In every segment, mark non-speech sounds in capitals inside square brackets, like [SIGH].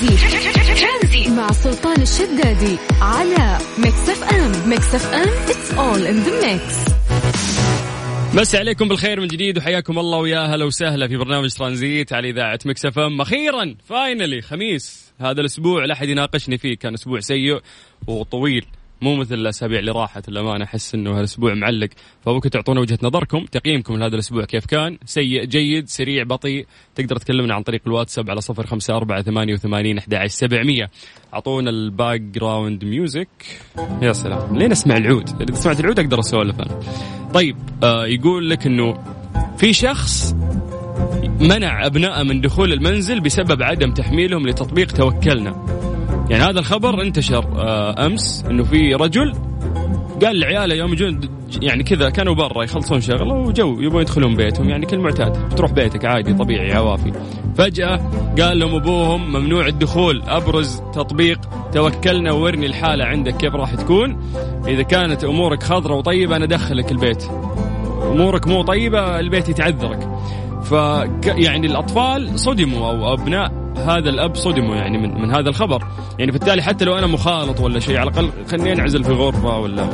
ترانزي مع سلطان الشدادي على Mix FM Mix FM it's all in the mix. مسي عليكم بالخير من جديد وحياكم الله ويا هلا وسهلا في برنامج ترانزيت على إذاعة Mix FM أخيرا finally خميس هذا الأسبوع لا أحد يناقشني فيه كان أسبوع سيء وطويل. مو مثل الأسابيع اللي راحت الامانه أحس إنه هالأسبوع معلق. فممكن تعطونا وجهة نظركم تقييمكم لهذا الأسبوع كيف كان؟ سيء جيد سريع بطيء. تقدر تكلمنا عن طريق الواتساب على صفر خمسة أربعة ثمانية وثمانين أحد سبعمية. أعطونا ال background music. يا سلام. لين أسمع العود؟ إذا سمعت العود أقدر أسولف أنا. طيب آه يقول لك أنه في شخص منع أبنائه من دخول المنزل بسبب عدم تحميلهم لتطبيق توكلنا. يعني هذا الخبر انتشر آه، أمس إنه في رجل قال لعياله يوم يجون يعني كذا كانوا برا يخلصون شغله وجو يبغون يدخلون بيتهم يعني كالمعتاد بتروح بيتك عادي طبيعي عوافي. فجأة قال لهم أبوهم ممنوع الدخول أبرز تطبيق توكلنا وورني الحالة عندك كيف راح تكون. إذا كانت أمورك خضرة وطيبة أنا أدخلك البيت. أمورك مو طيبة البيت يتعذرك. ف يعني الأطفال صدموا أو أبناء هذا الأب صدموا يعني من, من هذا الخبر. يعني بالتالي حتى لو أنا مخالط ولا شيء على الأقل خليني أنعزل في غرفة ولا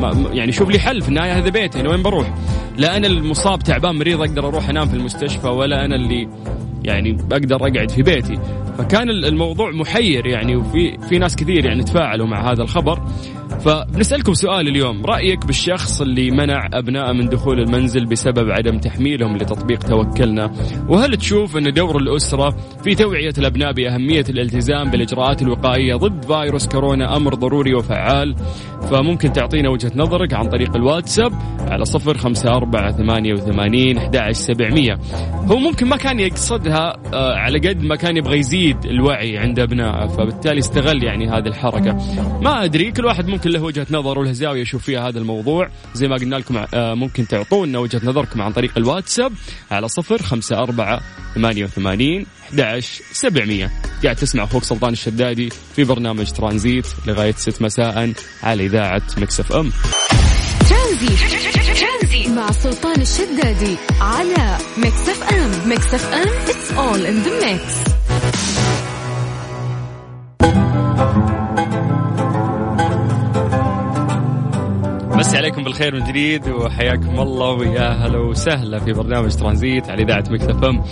ما يعني شوف لي حل في النهاية هذا بيتي أنا وين بروح؟ لا أنا المصاب تعبان مريض أقدر أروح أنام في المستشفى ولا أنا اللي يعني أقدر أقعد في بيتي. فكان الموضوع محير يعني وفي في ناس كثير يعني تفاعلوا مع هذا الخبر. فبنسألكم سؤال اليوم. رأيك بالشخص اللي منع أبنائه من دخول المنزل بسبب عدم تحميلهم لتطبيق توكلنا؟ وهل تشوف أن دور الأسرة في توعية الأبناء بأهمية الالتزام بالإجراءات الوقائية ضد فيروس كورونا أمر ضروري وفعال؟ فممكن تعطينا وجهة نظرك عن طريق الواتساب على صفر خمسة أربعة ثمانية وثمانين أحد سبعمية. هو ممكن ما كان يقصدها آه، على قد ما كان يبغى يزيد الوعي عند أبنائه فبالتالي استغل يعني هذه الحركة. ما أدري كل واحد ممكن له وجهة نظر وله زاوية يشوف فيها هذا الموضوع. زي ما قلنا لكم آه، ممكن تعطونا وجهة نظركم عن طريق الواتساب على صفر خمسة أربعة ثمانية وثمانين 11 700 قاعد تسمع أخوك سلطان الشدادي في برنامج ترانزيت لغاية 6 مساء على إذاعة Mix FM. ترانزيت. مع سلطان الشدادي على Mix FM. Mix FM it's all in مسي عليكم بالخير من جديد وحياكم الله ويا هلا وسهلا في برنامج ترانزيت على إذاعة إم.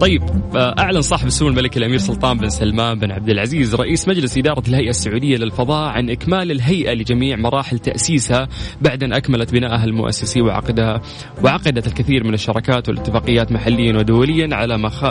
طيب آه، أعلن صاحب السمو الملكي الأمير سلطان بن سلمان بن عبد العزيز رئيس مجلس إدارة الهيئة السعودية للفضاء عن إكمال الهيئة لجميع مراحل تأسيسها بعد أن أكملت بنائها المؤسسي وعقدها وعقدت الكثير من الشراكات والاتفاقيات محليا ودوليا على مخ...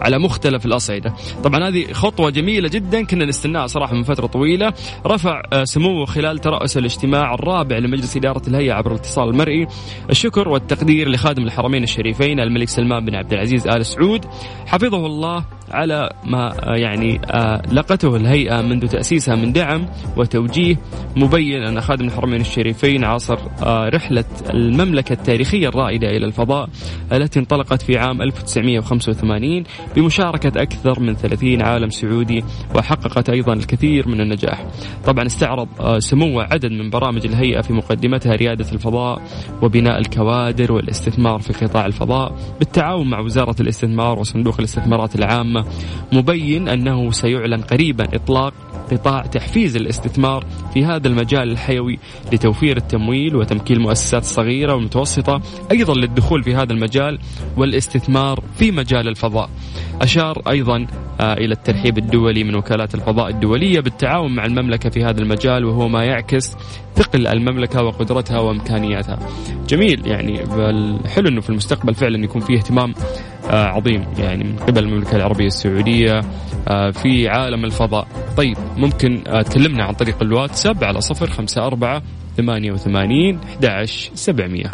على مختلف الأصعدة. طبعا هذه خطوة جميلة جدا كنا نستناها صراحة من فترة طويلة رفع آه، سموه خلال ترأس الاجتماع الرابع لمجلس إدارة الهيئة عبر الاتصال المرئي. الشكر والتقدير لخادم الحرمين الشريفين الملك سلمان بن عبد العزيز آل سعود. حفظه الله على ما يعني آه، لقته الهيئة منذ تأسيسها من دعم وتوجيه مبين أن خادم الحرمين الشريفين عاصر آه، رحلة المملكة التاريخية الرائدة إلى الفضاء التي انطلقت في عام 1985 بمشاركة أكثر من 30 عالم سعودي وحققت أيضا الكثير من النجاح. طبعا استعرض آه، سموه عدد من برامج الهيئة في مقدمتها ريادة الفضاء وبناء الكوادر والاستثمار في قطاع الفضاء بالتعاون مع وزارة الاستثمار وصندوق الاستثمارات العامة مبين أنه سيعلن قريبا إطلاق قطاع تحفيز الاستثمار في هذا المجال الحيوي لتوفير التمويل وتمكين المؤسسات الصغيرة والمتوسطة أيضا للدخول في هذا المجال والاستثمار في مجال الفضاء. أشار أيضا آه، إلى الترحيب الدولي من وكالات الفضاء الدولية بالتعاون مع المملكة في هذا المجال وهو ما يعكس ثقل المملكة وقدرتها وإمكانياتها. جميل يعني حلو أنه في المستقبل فعلا يكون فيه اهتمام عظيم يعني من قبل المملكة العربية السعودية آه، في عالم الفضاء. طيب ممكن تكلمنا عن طريق الواتساب على صفر خمسة أربعة ثمانية وثمانين أحد سبعمية.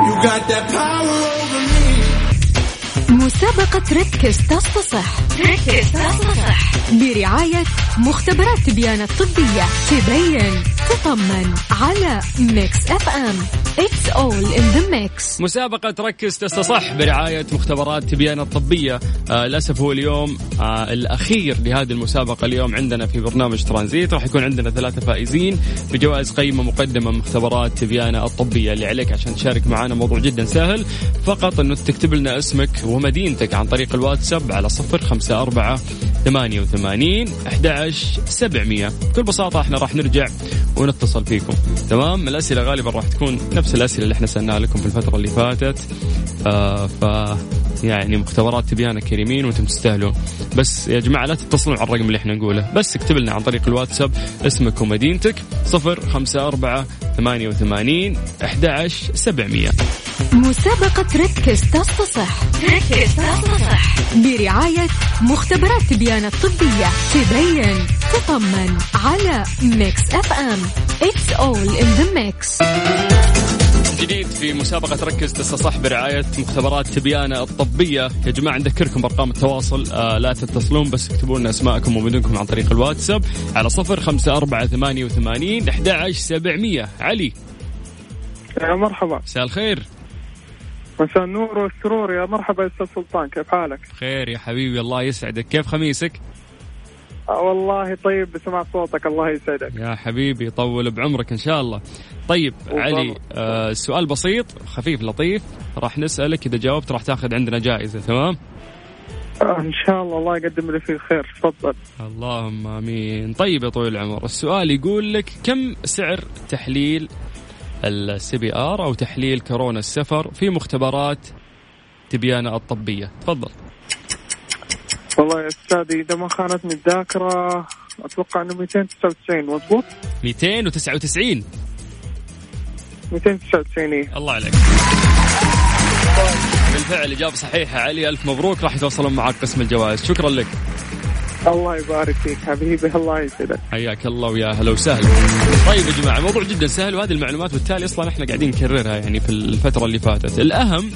مسابقة ركز تصفح ركز تصفح برعاية مختبرات تبيان الطبية. تبين تطمن على Mix FM it's all in the mix مسابقة ركز تستصح برعاية مختبرات تبيان الطبية. آه للأسف هو اليوم آه الأخير لهذه المسابقة اليوم عندنا في برنامج ترانزيت. راح يكون عندنا ثلاثة فائزين بجوائز قيمة مقدمة من مختبرات تبيان الطبية اللي عليك عشان تشارك معنا موضوع جدا سهل. فقط أنه تكتب لنا اسمك ومدينتك عن طريق الواتساب على صفر خمسة أربعة ثمانية وثمانين أحد سبعمية. بكل بساطة إحنا راح نرجع ونتصل فيكم. تمام؟ الأسئلة غالبا راح تكون نفس الأسئلة اللي إحنا سألناها لكم في الفترة اللي فاتت. آه ف يعني مختبرات تبيانة كريمين وأنتم تستاهلون. بس يا جماعة لا تتصلون على الرقم اللي إحنا نقوله. بس اكتب لنا عن طريق الواتساب اسمك ومدينتك صفر خمسة أربعة ثمانية وثمانين أحد سبعمية. مسابقة ركز تصفح ركز تصفح برعاية مختبرات تبيان الطبية تبين تطمن على Mix FM it's all in the mix جديد في مسابقة ركز تستصح برعاية مختبرات تبيانة الطبية. يا جماعة نذكركم بأرقام التواصل آه لا تتصلون بس اكتبوا لنا أسماءكم ومدنكم عن طريق الواتساب على صفر خمسة أربعة ثمانية وثمانين أحد سبعمية. علي. يا مرحبا. مساء الخير. مساء النور والسرور. يا مرحبا يا أستاذ سلطان كيف حالك؟ خير يا حبيبي الله يسعدك. كيف خميسك؟ آه والله طيب بسمع صوتك الله يسعدك. يا حبيبي طول بعمرك إن شاء الله. طيب. علي آه سؤال بسيط خفيف لطيف. راح نسألك إذا جاوبت راح تأخذ عندنا جائزة تمام؟ آه إن شاء الله الله يقدم لي فيه الخير تفضل. اللهم آمين. طيب يا طويل العمر السؤال يقول لك كم سعر تحليل ال PCR أو تحليل كورونا السفر في مختبرات تبيانة الطبية؟ تفضل. والله يا أستاذي إذا ما خانتني الذاكرة أتوقع إنه 299 مضبوط؟ 299 299 إيه. الله عليك. بالفعل إجابة صحيحة. علي ألف مبروك. راح يتواصلون معك قسم الجوائز. شكرا لك. الله يبارك فيك حبيبي. الله يسعدك. حياك الله ويا هلا وسهلا. طيب يا جماعة موضوع جدا سهل وهذه المعلومات بالتالي أصلا إحنا قاعدين نكررها يعني في الفترة اللي فاتت. الأهم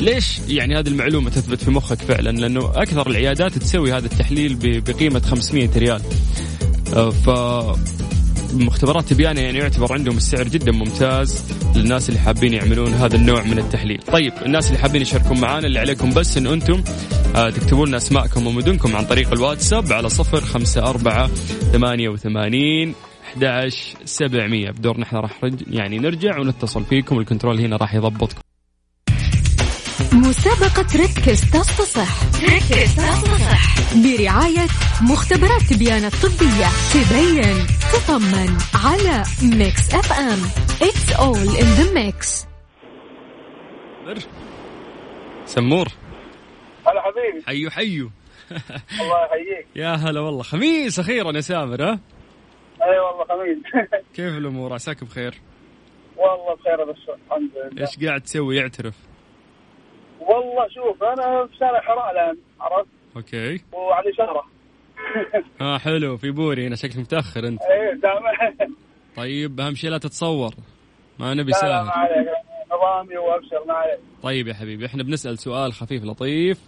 ليش يعني هذه المعلومة تثبت في مخك فعلا؟ لأنه أكثر العيادات تسوي هذا التحليل بقيمة 500 ريال. آه، ف مختبرات تبيانة يعني يعتبر عندهم السعر جدا ممتاز للناس اللي حابين يعملون هذا النوع من التحليل طيب الناس اللي حابين يشاركون معنا اللي عليكم بس إن أنتم آه تكتبوا لنا أسماءكم ومدنكم عن طريق الواتساب على صفر خمسة أربعة ثمانية وثمانين 11 700 بدورنا إحنا راح. يعني نرجع ونتصل فيكم ال control هنا راح يضبطكم مسابقة ركز تصفح ركز تصفح برعاية مختبرات تبيان الطبية. تبين تطمن على Mix FM it's all in the mix سمور. هلا حبيبي. حيو حيو. الله يحييك. [LAUGHS] يا هلا والله. خميس أخيرا يا سامر ها؟ أي والله خميس. [LAUGHS] كيف الأمور؟ عساك بخير؟ والله بخير بس الحمد لله. إيش قاعد تسوي؟ يعترف. والله شوف أنا في شارع حراء الآن عرفت؟ أوكي. وعلى إشارة. [LAUGHS] آه حلو في بوري هنا شكلك متأخر أنت. إيه دائما طيب أهم شيء لا تتصور. ما نبي سهل ما عليك. نظامي وأبشر ما عليك. طيب يا حبيبي إحنا بنسأل سؤال خفيف لطيف.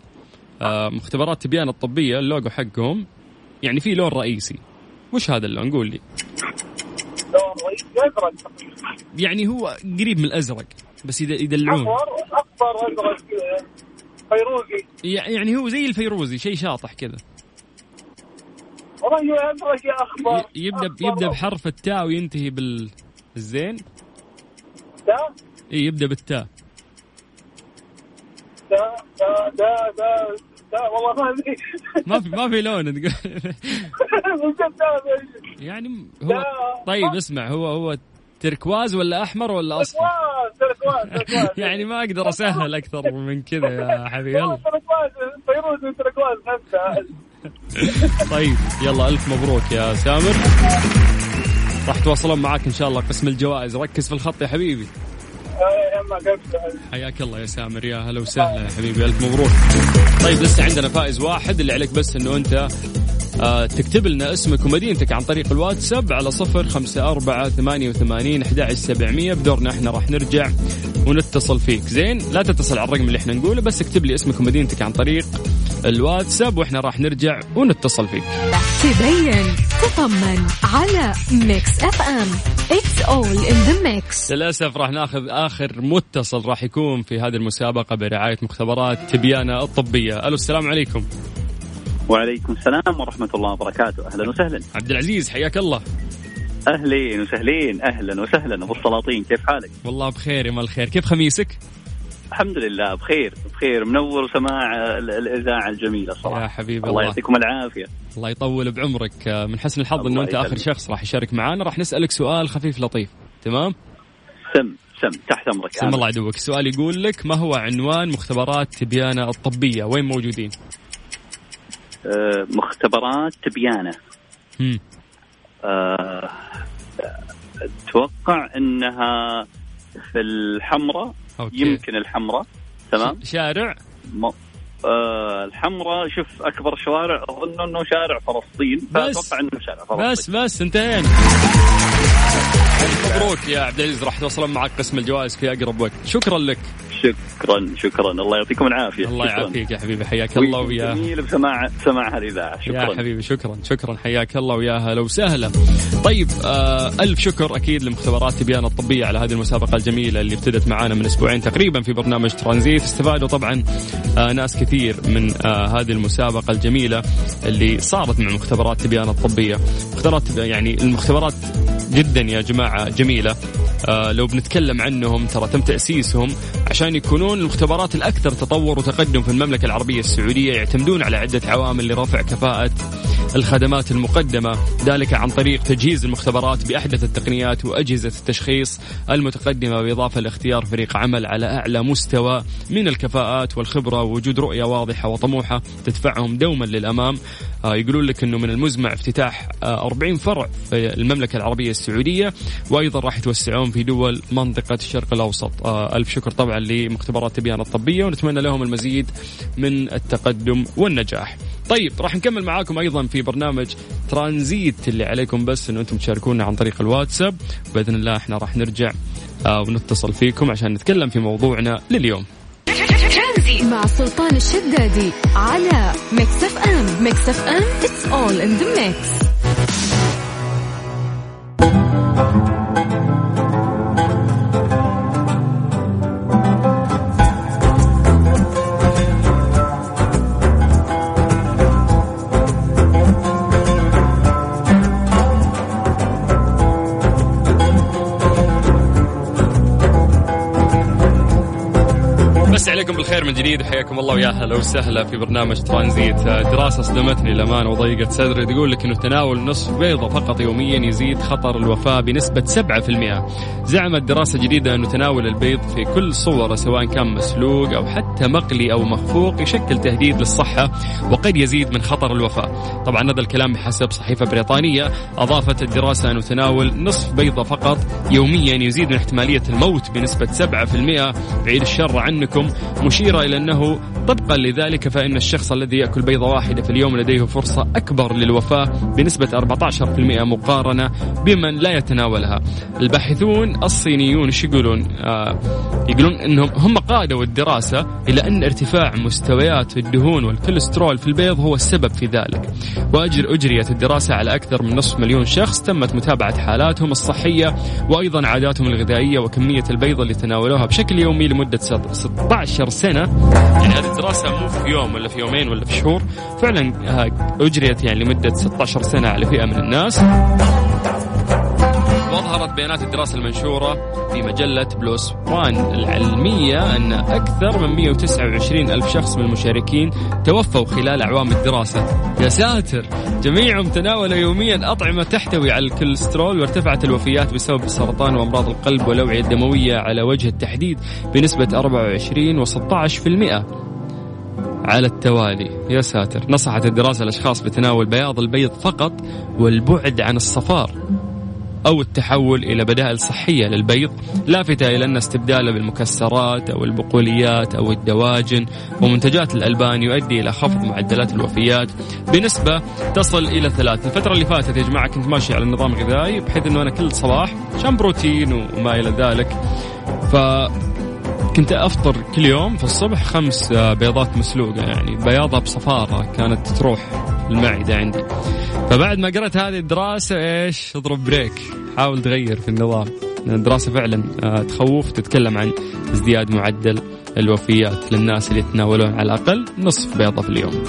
آه مختبرات تبيان الطبية اللوجو حقهم. يعني في لون رئيسي. وش هذا اللون؟ قول لي. لون رئيس أزرق. يعني هو قريب من الأزرق بس يد- يدلعون. احمر ازرق فيروزي. يع- يعني هو زي الفيروزي شيء شاطح كذا. والله ازرق يا اخضر يبدا أخضر يبدأ بحرف التاء وينتهي بالزين. دا إي يبدأ بالتاء. دا دا دا دا دا والله ما أدري. ما في ما في لون. [LAUGHS] يعني هو. طيب اسمع هو هو تركواز ولا أحمر ولا أصفر؟ [LAUGHS] يعني ما أقدر أسهل أكثر من كذا يا [LAUGHS] حبيبي يلا فيروز تركواز نفسها [LAUGHS] طيب يلا ألف مبروك يا سامر. راح يتواصلون معاك إن شاء الله قسم الجوائز. ركز في الخط يا حبيبي. قبل حياك الله يا سامر. يا هلا وسهلا يا حبيبي. ألف مبروك. طيب لسه عندنا فائز واحد. اللي عليك بس إنه أنت آه تكتب لنا اسمك ومدينتك عن طريق الواتساب على صفر خمسة أربعة ثمانية وثمانين أحد سبعمية. بدورنا إحنا راح نرجع ونتصل فيك. زين لا تتصل على الرقم اللي إحنا نقوله بس اكتب لي اسمك ومدينتك عن طريق الواتساب وإحنا راح نرجع ونتصل فيك. تبين تطمن على Mix FM it's all in the mix للأسف راح ناخذ آخر متصل راح يكون في هذه المسابقة برعاية مختبرات تبيانه الطبية. ألو السلام عليكم. وعليكم السلام ورحمة الله وبركاته. أهلا وسهلا. عبد العزيز حياك الله. أهلين وسهلين. أهلا وسهلا. أبو السلاطين كيف حالك؟ والله بخير يا مال الخير. كيف خميسك؟ الحمد لله بخير. بخير. منور سماع ال- الإذاعة الجميلة صراحة. يا حبيب الله الله. يعطيكم العافية. الله يطول بعمرك. من حسن الحظ إنه أنت آخر. شخص راح يشارك معنا راح نسألك سؤال خفيف لطيف. تمام؟ سم سم. تحت أمرك. سم الله عدوك السؤال يقول لك ما هو عنوان مختبرات تبيانه الطبية؟ وين موجودين؟ مختبرات تبيانة هم. آه أتوقع أنها في الحمراء. يمكن الحمراء تمام شارع م- آه الحمراء شوف أكبر شوارع أظن أنه شارع فلسطين بس. أنه شارع فلسطين بس بس انتهينا مبروك يا عبد العزيز راح توصلون معك قسم الجوائز في أقرب وقت. شكرا لك. شكرا شكرا. الله يعطيكم العافية. الله. يعافيك يا حبيبي حياك الله ويا جميل بسماع سماع هالاذاعه يا شكرا. حبيبي شكرا شكرا. حياك الله ويا هلا وسهلا طيب آه ألف شكر أكيد لمختبرات تبيان الطبية على هذه المسابقة الجميلة اللي ابتدت معانا من أسبوعين تقريبا في برنامج ترانزيت. استفادوا طبعا آه ناس كثير من آه هذه المسابقة الجميلة اللي صارت مع مختبرات تبيان الطبية. مختبرات يعني المختبرات جدا يا جماعة جميلة. آه لو بنتكلم عنهم ترى تم تأسيسهم عشان يكونون المختبرات الأكثر تطور وتقدم في المملكة العربية السعودية يعتمدون على عدة عوامل لرفع كفاءة. الخدمات المقدمة. ذلك عن طريق تجهيز المختبرات بأحدث التقنيات وأجهزة التشخيص المتقدمة بالاضافه لاختيار فريق عمل على أعلى مستوى من الكفاءات والخبرة ووجود رؤية واضحة وطموحة تدفعهم دوما للأمام. آه، يقولون لك إنه من المزمع افتتاح آه، 40 فرع في المملكة العربية السعودية وأيضا راح يتوسعون في دول منطقة الشرق الأوسط. آه، ألف شكر طبعا لمختبرات تبيان الطبية ونتمنى لهم المزيد من التقدم والنجاح. طيب راح نكمل معاكم أيضا في برنامج ترانزيت اللي عليكم بس إنه أنتم تشاركونا عن طريق الواتساب. بإذن الله إحنا راح نرجع آه، ونتصل فيكم عشان نتكلم في موضوعنا لليوم. مع سلطان الشدادي على Mix FM. Mix FM it's all in the mix بالخير من جديد. حياكم الله ويا هلا وسهلا في برنامج ترانزيت. دراسة صدمتني للأمانة وضيقت صدري. تقول لك أنه تناول نصف بيضة فقط يوميا يزيد خطر الوفاة بنسبة 7% زعمت دراسة جديدة أنه تناول البيض في كل صورة سواء كان مسلوق أو حتى مقلي أو مخفوق يشكل تهديد للصحة وقد يزيد من خطر الوفاة. طبعا هذا الكلام بحسب صحيفة بريطانية. أضافت الدراسة أنه تناول نصف بيضة فقط يوميا يزيد من احتمالية الموت بنسبة 7% بعيد الشر عنكم. مشيرة إلى أنه طبقا لذلك فإن الشخص الذي يأكل بيضة واحدة في اليوم لديه فرصة أكبر للوفاة بنسبة 14% مقارنة بمن لا يتناولها. الباحثون الصينيون إيش يقولون؟ آه يقولون إنهم هم قادوا الدراسة إلى أن ارتفاع مستويات الدهون والكوليسترول في البيض هو السبب في ذلك. وأجر أجريت الدراسة على أكثر من نصف مليون شخص تمت متابعة حالاتهم الصحية وأيضا عاداتهم الغذائية وكمية البيض اللي تناولوها بشكل يومي لمدة 16 سنة. يعني هذه الدراسة مو في يوم ولا في يومين ولا في شهور. فعلا آه، أجريت يعني لمدة 16 سنة على فئة من الناس. وأظهرت بيانات الدراسة المنشورة في مجلة بلوس وان العلمية أن أكثر من 129 ألف شخص من المشاركين توفوا خلال أعوام الدراسة. يا ساتر! جميعهم تناولوا يوميا أطعمة تحتوي على الكوليسترول وارتفعت الوفيات بسبب السرطان وأمراض القلب والأوعية الدموية على وجه التحديد بنسبة 24 و16% على التوالي. يا ساتر! نصحت الدراسة الأشخاص بتناول بياض البيض فقط والبعد عن الصفار. أو التحول إلى بدائل صحية للبيض لافتة إلى أن استبداله بالمكسرات أو البقوليات أو الدواجن. ومنتجات الألبان يؤدي إلى خفض معدلات الوفيات بنسبة تصل إلى ثلاث الفترة اللي فاتت يا جماعة كنت ماشي على نظام غذائي بحيث أنه أنا كل صباح عشان بروتين وما إلى ذلك. ف كنت أفطر كل يوم في الصبح خمس بيضات مسلوقة يعني بياضها بصفارة كانت تروح. المعدة عندي فبعد ما قرأت هذه الدراسة إيش؟ اضرب بريك. حاول تغير في النظام. الدراسة فعلا آه، تخوف تتكلم عن ازدياد معدل الوفيات للناس اللي يتناولون على الأقل نصف بيضة في اليوم.